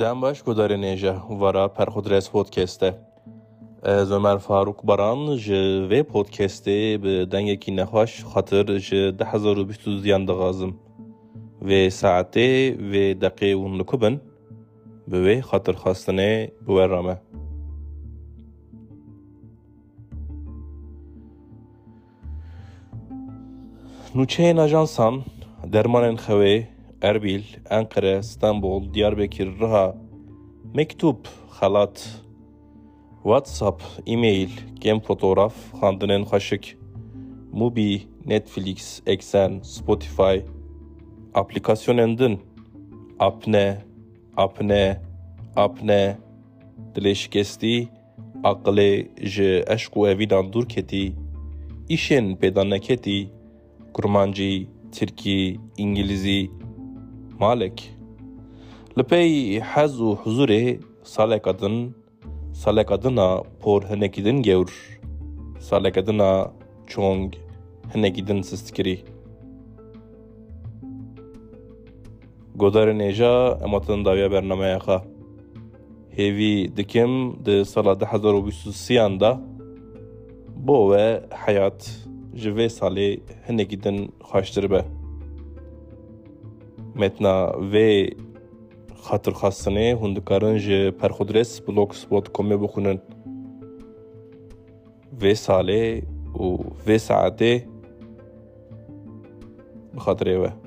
Dembas Godareneja Vara Perhodres Podcast'e Ez Ömer Faruk Baran ji vê podcastê bi dengekî nexweş xatir ji 2022 yan diğazim. Vê saetê vê deqê hûn likubin bi wê xatirxastinê biwera me. Nûçeyên ajansan dermanên xewê Erbil, Ankara, İstanbul, Diyarbakır, Riha, mektûb, xelat, WhatsApp, e-mail, gem fotoğraf, xandinên xweşik, Mubi, Netflix, Eksen, Spotify, aplikasyonên din, apne, apne, apne, ji eşq û evînan dûr ketî, îşên pêda neketî, kurmancî, Tirkî, İngilîzî, malek. Li pey hez û huzurê saleka din, por hinekî din gewr, saleka dina çong hinekî din sistkirî. Godarê nêja em hatin dawiya bernameya xwe. Hêvî dikim di sala deh hezar û bîst û sêyan da bo we heyat ji vê salê hinekî din xweştir be. maintenant v خاطر خاصنه هند کارنج پرخودرس بلوکس بود کمی بخونن. و ساله و و ساعته. بخاطر ایوه